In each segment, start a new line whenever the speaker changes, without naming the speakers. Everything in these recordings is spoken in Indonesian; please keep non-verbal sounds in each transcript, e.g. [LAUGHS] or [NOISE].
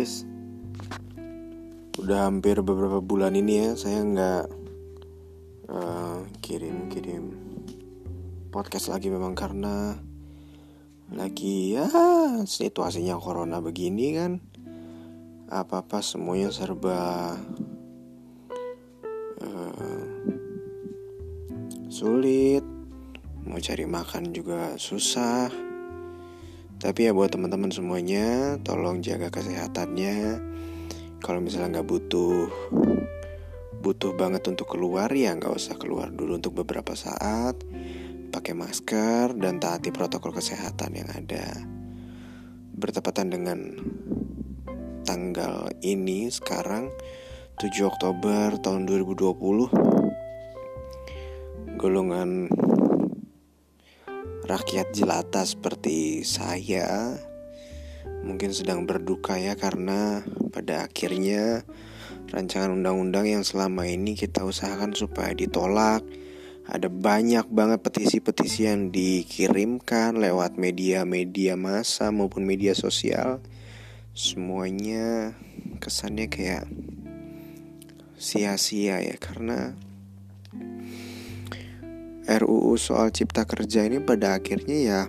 guys. Udah hampir beberapa bulan ini ya Saya nggak uh, kirim-kirim podcast lagi memang karena Lagi ya situasinya corona begini kan. Apa-apa semuanya serba uh, Sulit. Mau cari makan juga susah tapi ya buat teman-teman semuanya, tolong jaga kesehatannya. Kalau misalnya nggak butuh butuh banget untuk keluar ya nggak usah keluar dulu untuk beberapa saat. Pakai masker dan taati protokol kesehatan yang ada. Bertepatan dengan tanggal ini sekarang 7 Oktober tahun 2020 golongan rakyat jelata seperti saya mungkin sedang berduka ya karena pada akhirnya rancangan undang-undang yang selama ini kita usahakan supaya ditolak. Ada banyak banget petisi-petisi yang dikirimkan lewat media-media massa maupun media sosial. Semuanya kesannya kayak sia-sia ya karena RUU soal cipta kerja ini pada akhirnya ya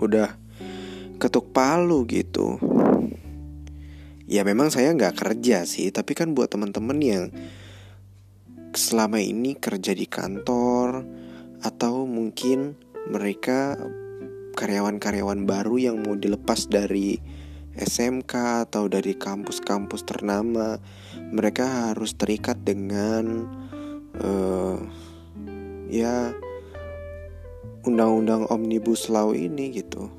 udah ketuk palu gitu. Ya memang saya nggak kerja sih, tapi kan buat teman-teman yang selama ini kerja di kantor atau mungkin mereka karyawan-karyawan baru yang mau dilepas dari SMK atau dari kampus-kampus ternama, mereka harus terikat dengan uh, ya undang-undang omnibus law ini gitu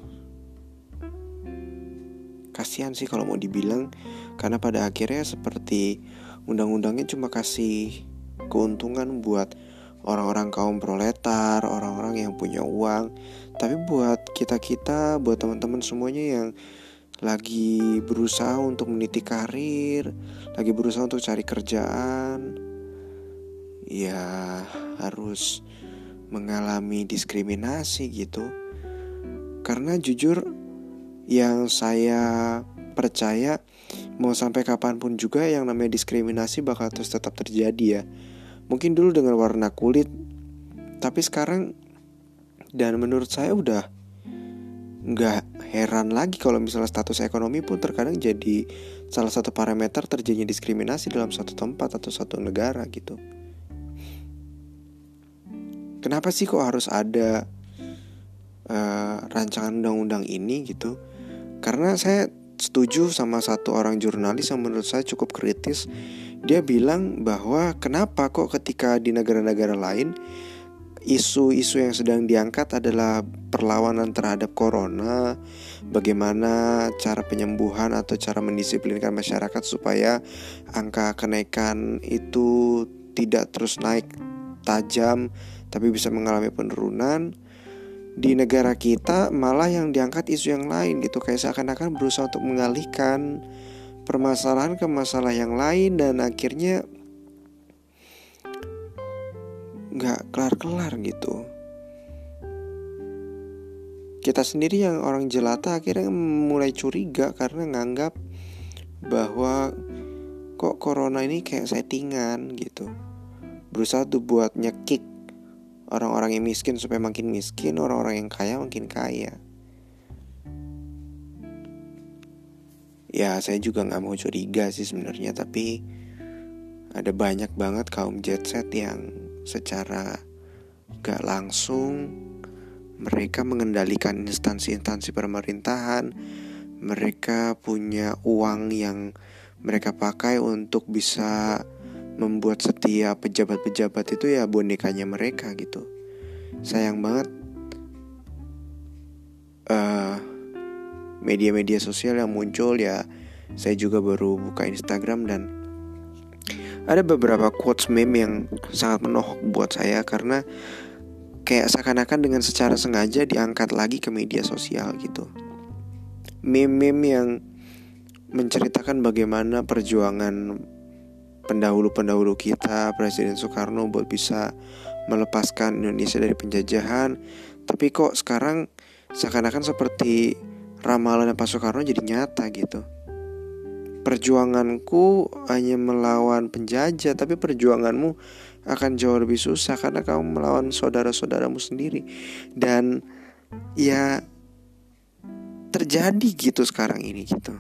kasihan sih kalau mau dibilang karena pada akhirnya seperti undang-undangnya cuma kasih keuntungan buat orang-orang kaum proletar, orang-orang yang punya uang. Tapi buat kita-kita, buat teman-teman semuanya yang lagi berusaha untuk meniti karir, lagi berusaha untuk cari kerjaan, ya harus mengalami diskriminasi gitu. Karena jujur yang saya percaya mau sampai kapan pun juga yang namanya diskriminasi bakal terus tetap terjadi ya. Mungkin dulu dengan warna kulit, tapi sekarang dan menurut saya udah nggak heran lagi kalau misalnya status ekonomi pun terkadang jadi salah satu parameter terjadinya diskriminasi dalam satu tempat atau satu negara gitu. Kenapa sih kok harus ada uh, rancangan undang-undang ini gitu? Karena saya setuju sama satu orang jurnalis yang menurut saya cukup kritis. Dia bilang bahwa kenapa kok ketika di negara-negara lain isu-isu yang sedang diangkat adalah perlawanan terhadap corona, bagaimana cara penyembuhan atau cara mendisiplinkan masyarakat supaya angka kenaikan itu tidak terus naik tajam tapi bisa mengalami penurunan di negara kita malah yang diangkat isu yang lain gitu. Kayak seakan-akan berusaha untuk mengalihkan permasalahan ke masalah yang lain dan akhirnya nggak kelar-kelar gitu. Kita sendiri yang orang jelata akhirnya mulai curiga karena nganggap bahwa kok corona ini kayak settingan gitu. Berusaha tuh buat nyekik orang-orang yang miskin supaya makin miskin, orang-orang yang kaya makin kaya. Ya saya juga nggak mau curiga sih sebenarnya, tapi ada banyak banget kaum jet set yang secara gak langsung mereka mengendalikan instansi-instansi pemerintahan, mereka punya uang yang mereka pakai untuk bisa membuat setiap pejabat-pejabat itu ya bonekanya mereka gitu. Sayang banget eh, media-media sosial yang muncul ya. Saya juga baru buka Instagram dan ada beberapa quotes meme yang sangat menohok buat saya karena kayak seakan-akan dengan secara sengaja diangkat lagi ke media sosial gitu. Meme-meme yang menceritakan bagaimana perjuangan pendahulu-pendahulu kita, Presiden Soekarno buat bisa melepaskan Indonesia dari penjajahan. Tapi kok sekarang seakan-akan seperti ramalan Pak Soekarno jadi nyata gitu. perjuanganku hanya melawan penjajah, tapi perjuanganmu akan jauh lebih susah karena kamu melawan saudara-saudaramu sendiri. Dan ya terjadi gitu sekarang ini gitu.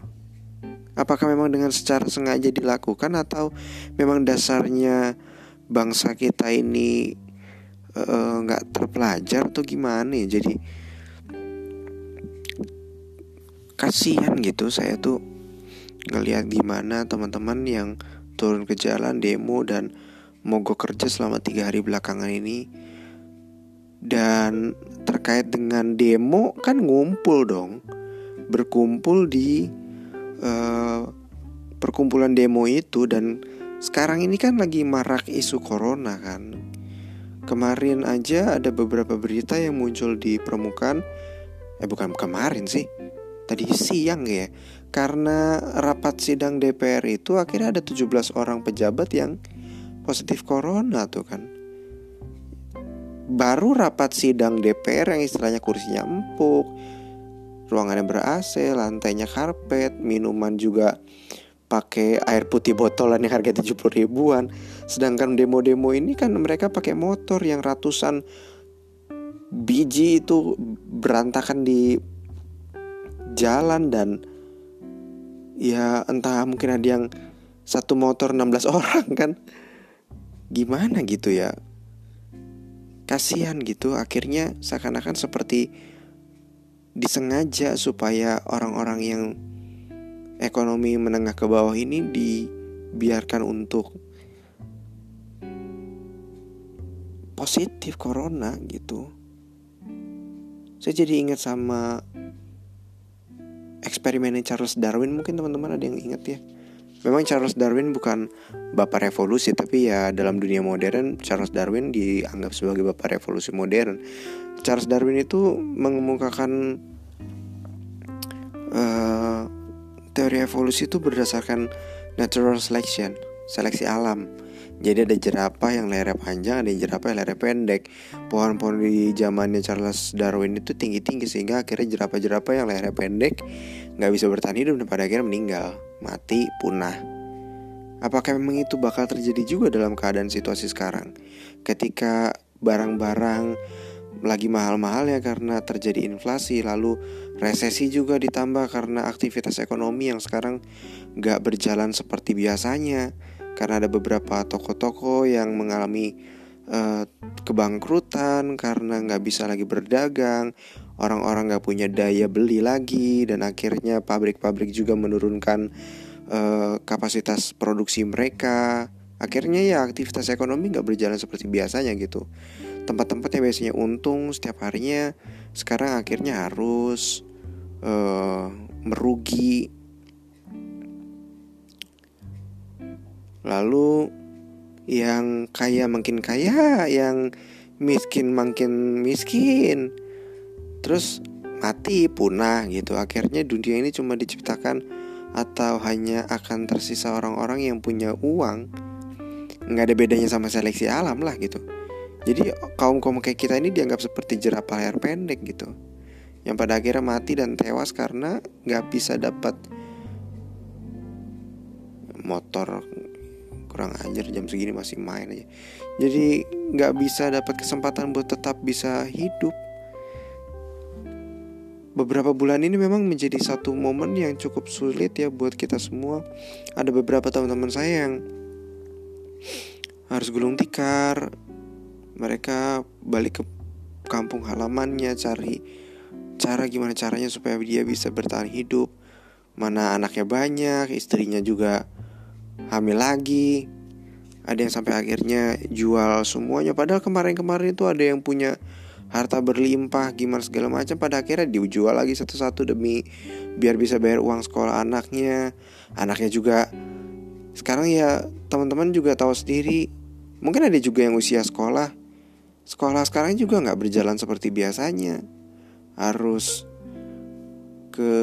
Apakah memang dengan secara sengaja dilakukan atau memang dasarnya bangsa kita ini eh, nggak uh, terpelajar atau gimana ya? Jadi kasihan gitu. Saya tuh ngelihat gimana teman-teman yang turun ke jalan demo dan mogok kerja selama tiga hari belakangan ini. Dan terkait dengan demo kan ngumpul dong. Berkumpul di uh, perkumpulan demo itu dan sekarang ini kan lagi marak isu corona kan. Kemarin aja ada beberapa berita yang muncul di permukaan. Eh bukan kemarin sih tadi siang ya. Karena rapat sidang DPR itu akhirnya ada 17 orang pejabat yang positif corona tuh kan. Baru rapat sidang DPR yang istilahnya kursinya empuk ruangannya ber AC lantainya karpet minuman juga pakai air putih botolan yang harga 70 ribuan. Sedangkan demo-demo ini kan mereka pakai motor yang ratusan biji itu berantakan di jalan dan ya entah mungkin ada yang satu motor 16 [LAUGHS] orang kan. Gimana gitu ya? Kasihan gitu akhirnya seakan-akan seperti disengaja supaya orang-orang yang ekonomi menengah ke bawah ini dibiarkan untuk positif corona gitu. Saya jadi ingat sama eksperimennya Charles Darwin. Mungkin teman-teman ada yang ingat ya Memang Charles Darwin bukan bapak revolusi tapi ya dalam dunia modern Charles Darwin dianggap sebagai bapak revolusi modern. Charles Darwin itu mengemukakan uh, teori evolusi itu berdasarkan natural selection, seleksi alam. Jadi ada jerapah yang lehernya panjang, ada jerapah yang lehernya pendek. Pohon-pohon di zamannya Charles Darwin itu tinggi-tinggi sehingga akhirnya jerapah-jerapah yang lehernya pendek nggak bisa bertahan hidup dan pada akhirnya meninggal, mati, punah. Apakah memang itu bakal terjadi juga dalam keadaan situasi sekarang? Ketika barang-barang lagi mahal-mahal ya karena terjadi inflasi lalu resesi juga ditambah karena aktivitas ekonomi yang sekarang nggak berjalan seperti biasanya karena ada beberapa toko-toko yang mengalami uh, kebangkrutan karena nggak bisa lagi berdagang, orang-orang nggak punya daya beli lagi dan akhirnya pabrik-pabrik juga menurunkan uh, kapasitas produksi mereka. Akhirnya ya aktivitas ekonomi nggak berjalan seperti biasanya gitu. Tempat-tempat yang biasanya untung setiap harinya sekarang akhirnya harus uh, merugi Lalu yang kaya makin kaya, yang miskin makin miskin. Terus mati punah gitu. Akhirnya dunia ini cuma diciptakan atau hanya akan tersisa orang-orang yang punya uang. Nggak ada bedanya sama seleksi alam lah gitu. Jadi kaum kaum kayak kita ini dianggap seperti jerapah leher pendek gitu. Yang pada akhirnya mati dan tewas karena nggak bisa dapat motor kurang ajar jam segini masih main aja jadi nggak bisa dapat kesempatan buat tetap bisa hidup beberapa bulan ini memang menjadi satu momen yang cukup sulit ya buat kita semua. Ada beberapa teman-teman saya yang harus gulung tikar. Mereka balik ke kampung halamannya cari cara gimana caranya supaya dia bisa bertahan hidup. Mana anaknya banyak istrinya juga hamil lagi. Ada yang sampai akhirnya jual semuanya. Padahal kemarin-kemarin itu ada yang punya harta berlimpah gimana segala macam. Pada akhirnya dijual lagi satu-satu demi biar bisa bayar uang sekolah anaknya. Anaknya juga sekarang ya teman-teman juga tahu sendiri mungkin ada juga yang usia sekolah. Sekolah sekarang juga nggak berjalan seperti biasanya. Harus ke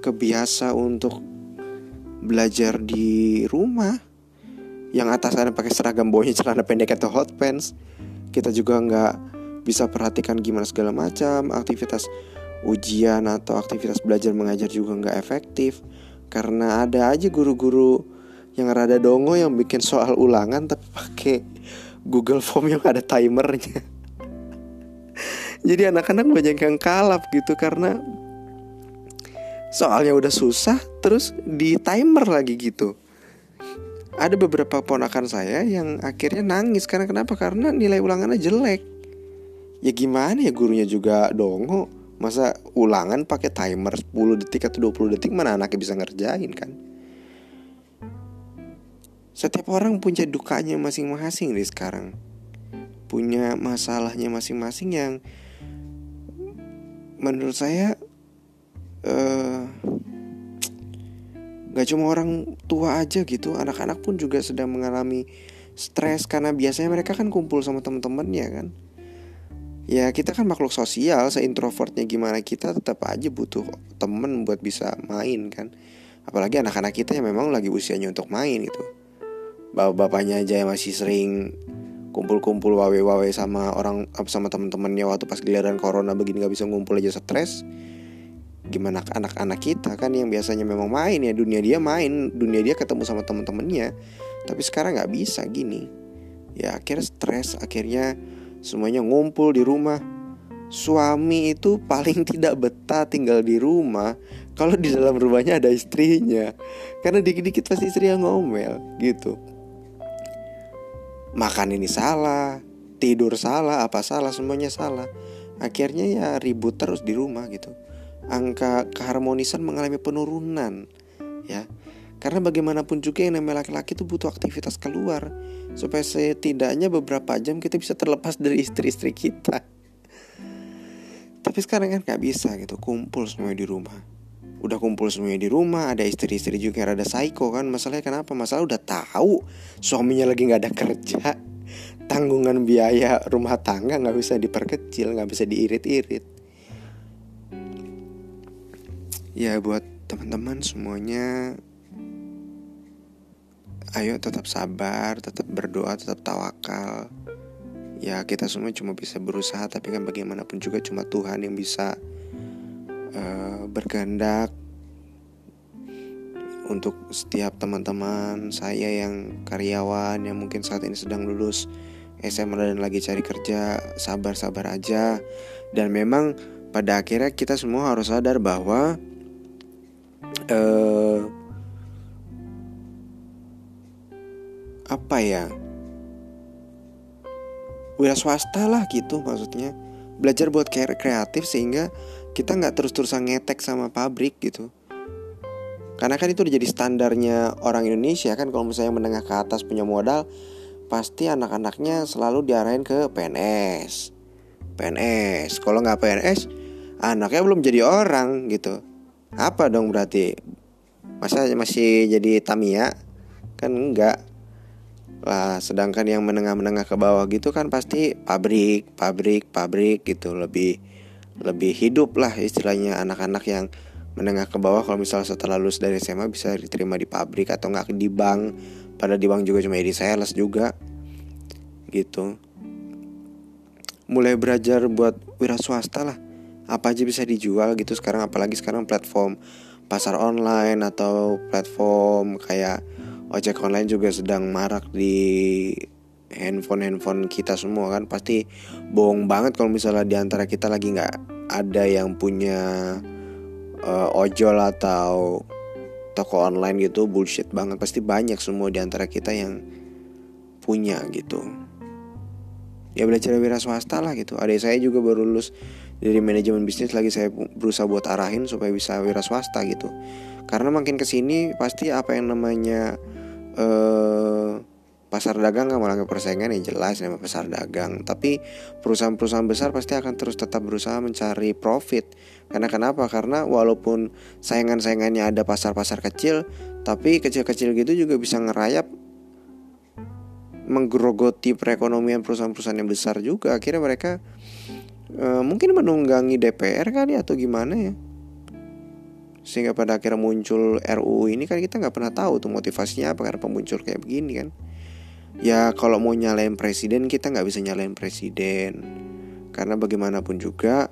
kebiasa untuk belajar di rumah. Yang atas ada pakai seragam bawahnya celana pendek atau hot pants kita juga nggak bisa perhatikan gimana segala macam aktivitas ujian atau aktivitas belajar mengajar juga nggak efektif karena ada aja guru-guru yang rada dongo yang bikin soal ulangan tapi pakai Google Form yang ada timernya. Jadi anak-anak banyak yang kalap gitu karena soalnya udah susah terus di timer lagi gitu ada beberapa ponakan saya yang akhirnya nangis karena kenapa? Karena nilai ulangannya jelek. Ya gimana ya gurunya juga dongo. Masa ulangan pakai timer 10 detik atau 20 detik mana anaknya bisa ngerjain kan? Setiap orang punya dukanya masing-masing nih sekarang. Punya masalahnya masing-masing yang menurut saya uh, Gak cuma orang tua aja gitu, anak-anak pun juga sedang mengalami stres karena biasanya mereka kan kumpul sama teman-temannya kan. Ya kita kan makhluk sosial, seintrovertnya gimana kita tetap aja butuh temen buat bisa main kan. Apalagi anak-anak kita yang memang lagi usianya untuk main gitu. Bapak-bapaknya aja yang masih sering kumpul-kumpul wawe-wawe sama orang sama teman-temannya waktu pas giliran corona begini gak bisa ngumpul aja stres gimana anak-anak kita kan yang biasanya memang main ya. Dunia dia main dunia dia ketemu sama temen-temennya. Tapi sekarang nggak bisa gini. Ya akhirnya stres akhirnya semuanya ngumpul di rumah. Suami itu paling [LAUGHS] tidak betah tinggal di rumah kalau di dalam rumahnya ada istrinya. Karena dikit-dikit pasti istri yang ngomel gitu. Makan ini salah tidur salah apa salah semuanya salah. Akhirnya ya ribut terus di rumah gitu angka keharmonisan mengalami penurunan ya. Karena bagaimanapun juga yang namanya laki-laki itu butuh aktivitas keluar supaya setidaknya beberapa jam kita bisa terlepas dari istri-istri kita. Tapi sekarang kan nggak bisa gitu kumpul semuanya di rumah. Udah kumpul semuanya di rumah ada istri-istri juga yang rada psycho kan. Masalahnya kenapa? Masalah udah tahu suaminya lagi nggak ada kerja. Tanggungan biaya rumah tangga nggak bisa diperkecil nggak bisa diirit-irit Ya buat teman-teman semuanya Ayo tetap sabar, tetap berdoa, tetap tawakal. Ya kita semua cuma bisa berusaha Tapi kan bagaimanapun juga cuma Tuhan yang bisa uh, Berkehendak Untuk setiap teman-teman saya yang karyawan Yang mungkin saat ini sedang lulus SMA dan lagi cari kerja Sabar-sabar aja. Dan memang pada akhirnya kita semua harus sadar bahwa uh, apa ya? Wira swasta lah gitu maksudnya. Belajar buat kreatif sehingga kita nggak terus-terusan ngetek sama pabrik gitu. Karena kan itu udah jadi standarnya orang Indonesia kan kalau misalnya menengah ke atas punya modal pasti anak-anaknya selalu diarahin ke PNS PNS kalau nggak PNS anaknya belum jadi orang gitu apa dong berarti? Masa masih jadi Tamiya? Kan enggak. Lah sedangkan yang menengah-menengah ke bawah gitu kan pasti pabrik pabrik pabrik gitu. Lebih lebih hidup lah istilahnya anak-anak yang menengah ke bawah. Kalau misalnya setelah lulus dari SMA bisa diterima di pabrik atau enggak di bank. Pada di bank juga cuma jadi sales juga. Gitu. Mulai belajar buat wira swasta lah apa aja bisa dijual gitu sekarang apalagi sekarang platform pasar online atau platform kayak ojek online juga sedang marak di handphone-handphone kita semua kan. Pasti bohong banget kalau misalnya di antara kita lagi nggak ada yang punya uh, ojol atau toko online gitu bullshit banget. Pasti banyak semua di antara kita yang punya gitu. Ya belajar wira swasta lah gitu. Ada saya juga baru lulus dari manajemen bisnis lagi saya berusaha buat arahin supaya bisa wira swasta gitu. Karena makin ke sini pasti apa yang namanya eh, pasar dagang nggak lagi persaingan yang jelas nama pasar dagang. Tapi perusahaan-perusahaan besar pasti akan terus tetap berusaha mencari profit. Karena kenapa? Karena walaupun saingan-saingannya ada pasar-pasar kecil tapi kecil-kecil gitu juga bisa ngerayap menggerogoti perekonomian perusahaan-perusahaan yang besar juga. Akhirnya mereka e, mungkin menunggangi DPR kali atau gimana ya? Sehingga pada akhirnya muncul RUU ini kan kita nggak pernah tahu tuh motivasinya apa karena muncul kayak begini kan. Ya kalau mau nyalain presiden kita nggak bisa nyalain presiden. Karena bagaimanapun juga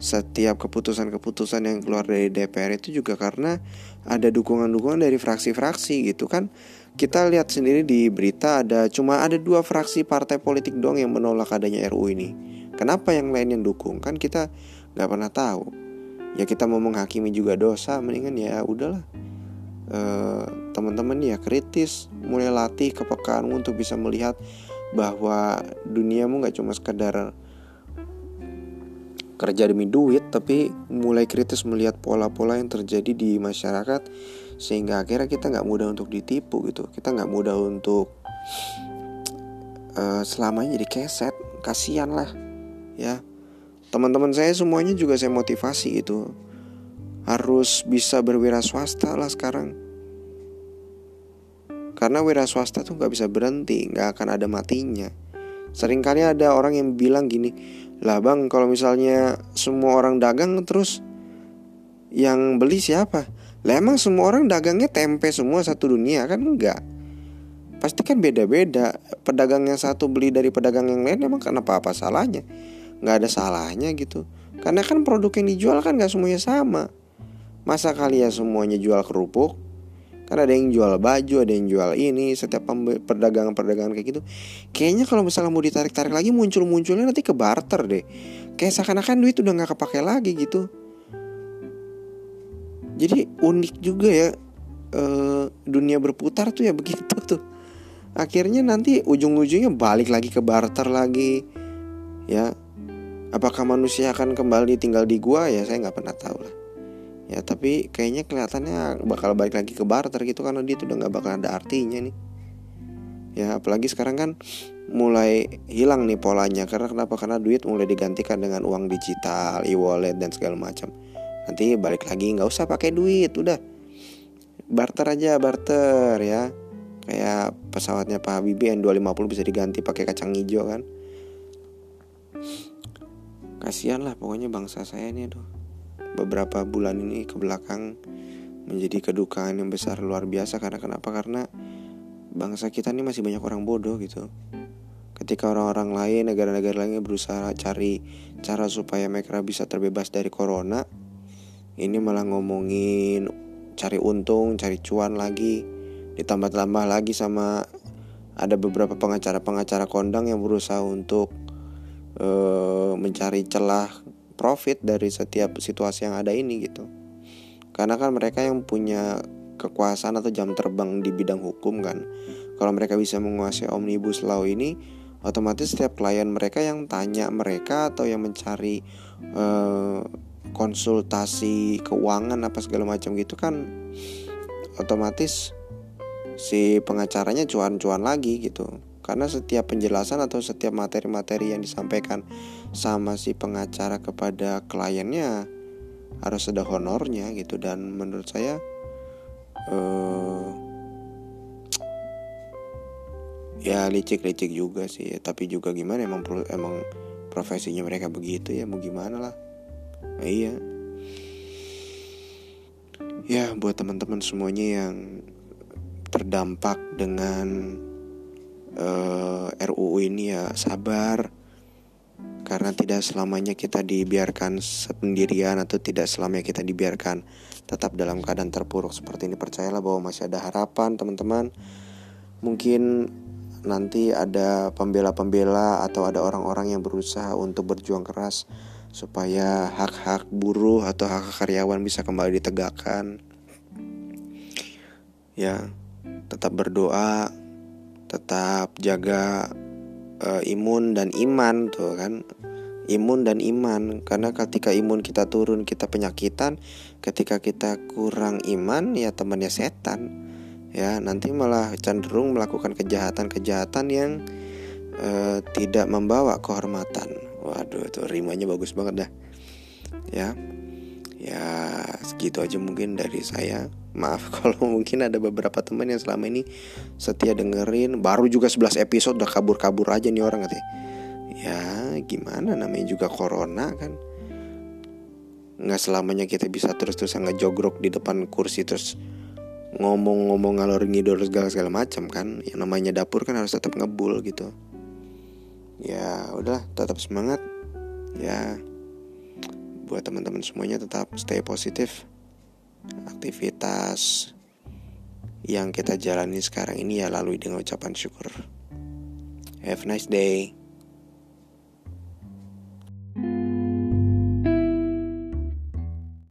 setiap keputusan-keputusan yang keluar dari DPR itu juga karena ada dukungan-dukungan dari fraksi-fraksi gitu kan. Kita lihat sendiri di berita ada cuma ada dua fraksi partai politik doang yang menolak adanya RU ini kenapa yang lain yang dukung? Kan kita nggak pernah tahu. Ya kita mau menghakimi juga dosa mendingan ya udahlah. E, teman-teman ya kritis mulai latih kepekaan untuk bisa melihat bahwa duniamu nggak cuma sekedar kerja demi duit tapi mulai kritis melihat pola-pola yang terjadi di masyarakat sehingga akhirnya kita nggak mudah untuk ditipu gitu. Kita nggak mudah untuk uh, selamanya jadi keset. Kasihan lah ya. Teman-teman saya semuanya juga saya motivasi gitu. Harus bisa berwira swasta lah sekarang. Karena wira swasta tuh nggak bisa berhenti nggak akan ada matinya. Seringkali ada orang yang bilang gini lah bang kalau misalnya semua orang dagang terus yang beli siapa? Lah emang semua orang dagangnya tempe semua satu dunia? Kan enggak Pasti kan beda-beda. Pedagang yang satu beli dari pedagang yang lain emang kenapa apa salahnya Nggak ada salahnya gitu Karena kan produk yang dijual kan nggak semuanya sama Masa kali ya semuanya jual kerupuk Kan ada yang jual baju, ada yang jual ini, setiap perdagangan-perdagangan kayak gitu. Kayaknya kalau misalnya mau ditarik-tarik lagi muncul-munculnya nanti ke barter deh. Kayak seakan-akan duit udah nggak kepake lagi gitu. Jadi unik juga ya e, dunia berputar tuh ya [LAUGHS] begitu tuh. Akhirnya nanti ujung-ujungnya balik lagi ke barter lagi. Ya, apakah manusia akan kembali tinggal di gua? Ya saya nggak pernah tahu lah. Ya tapi kayaknya kelihatannya bakal balik lagi ke barter gitu karena dia tuh udah nggak bakal ada artinya nih. Ya apalagi sekarang kan mulai hilang nih polanya. Karena kenapa? Karena duit mulai digantikan dengan uang digital e-wallet dan segala macam. Nanti balik lagi nggak usah pakai duit udah. Barter aja barter ya. Kayak pesawatnya Pak Habibie N250 bisa diganti pakai kacang hijau kan kasihan lah pokoknya bangsa saya ini tuh beberapa bulan ini ke belakang menjadi kedukaan yang besar luar biasa. Karena kenapa? Karena bangsa kita ini masih banyak orang bodoh gitu. Ketika orang-orang lain negara-negara lain berusaha cari cara supaya mereka bisa terbebas dari corona ini malah ngomongin cari untung cari cuan lagi. Ditambah-tambah lagi sama ada beberapa pengacara-pengacara kondang yang berusaha untuk uh, mencari celah profit dari setiap situasi yang ada ini gitu. Karena kan mereka yang punya kekuasaan atau jam terbang di bidang hukum kan kalau mereka bisa menguasai omnibus law ini otomatis setiap klien mereka yang tanya mereka atau yang mencari uh, konsultasi keuangan apa segala macam gitu kan otomatis si pengacaranya cuan-cuan lagi gitu karena setiap penjelasan atau setiap materi-materi yang disampaikan sama si pengacara kepada kliennya harus ada honornya gitu. Dan menurut saya uh, ya licik-licik juga sih. Tapi juga gimana emang emang profesinya mereka begitu ya mau gimana lah. Nah, iya. Ya buat teman-teman semuanya yang terdampak dengan uh, eh, RUU ini ya sabar. Karena tidak selamanya kita dibiarkan sendirian atau tidak selamanya kita dibiarkan tetap dalam keadaan terpuruk seperti ini. Percayalah bahwa masih ada harapan teman-teman. Mungkin nanti ada pembela-pembela atau ada orang-orang yang berusaha untuk berjuang keras supaya hak-hak buruh atau hak, hak karyawan bisa kembali ditegakkan. Ya tetap berdoa tetap jaga uh, imun dan iman tuh kan. Imun dan iman. Karena ketika imun kita turun kita penyakitan ketika kita kurang iman ya temannya setan. Ya nanti malah cenderung melakukan kejahatan-kejahatan yang uh, tidak membawa kehormatan. Waduh tuh rimanya bagus banget dah. Ya. Ya segitu aja mungkin dari saya Maaf [LAUGHS] kalau mungkin ada beberapa teman yang selama ini setia dengerin. Baru juga 11 episode udah kabur-kabur aja nih orang katanya. Ya gimana? Namanya juga corona kan? Nggak selamanya kita bisa terus-terusan ngejogrok di depan kursi Terus ngomong-ngomong ngalor ngidor segala segala macam kan? Yang namanya dapur kan harus tetap ngebul gitu. Ya udah tetap semangat. Ya buat teman-teman semuanya tetap stay positif aktivitas yang kita jalani sekarang ini ya lalui dengan ucapan syukur. Have a nice day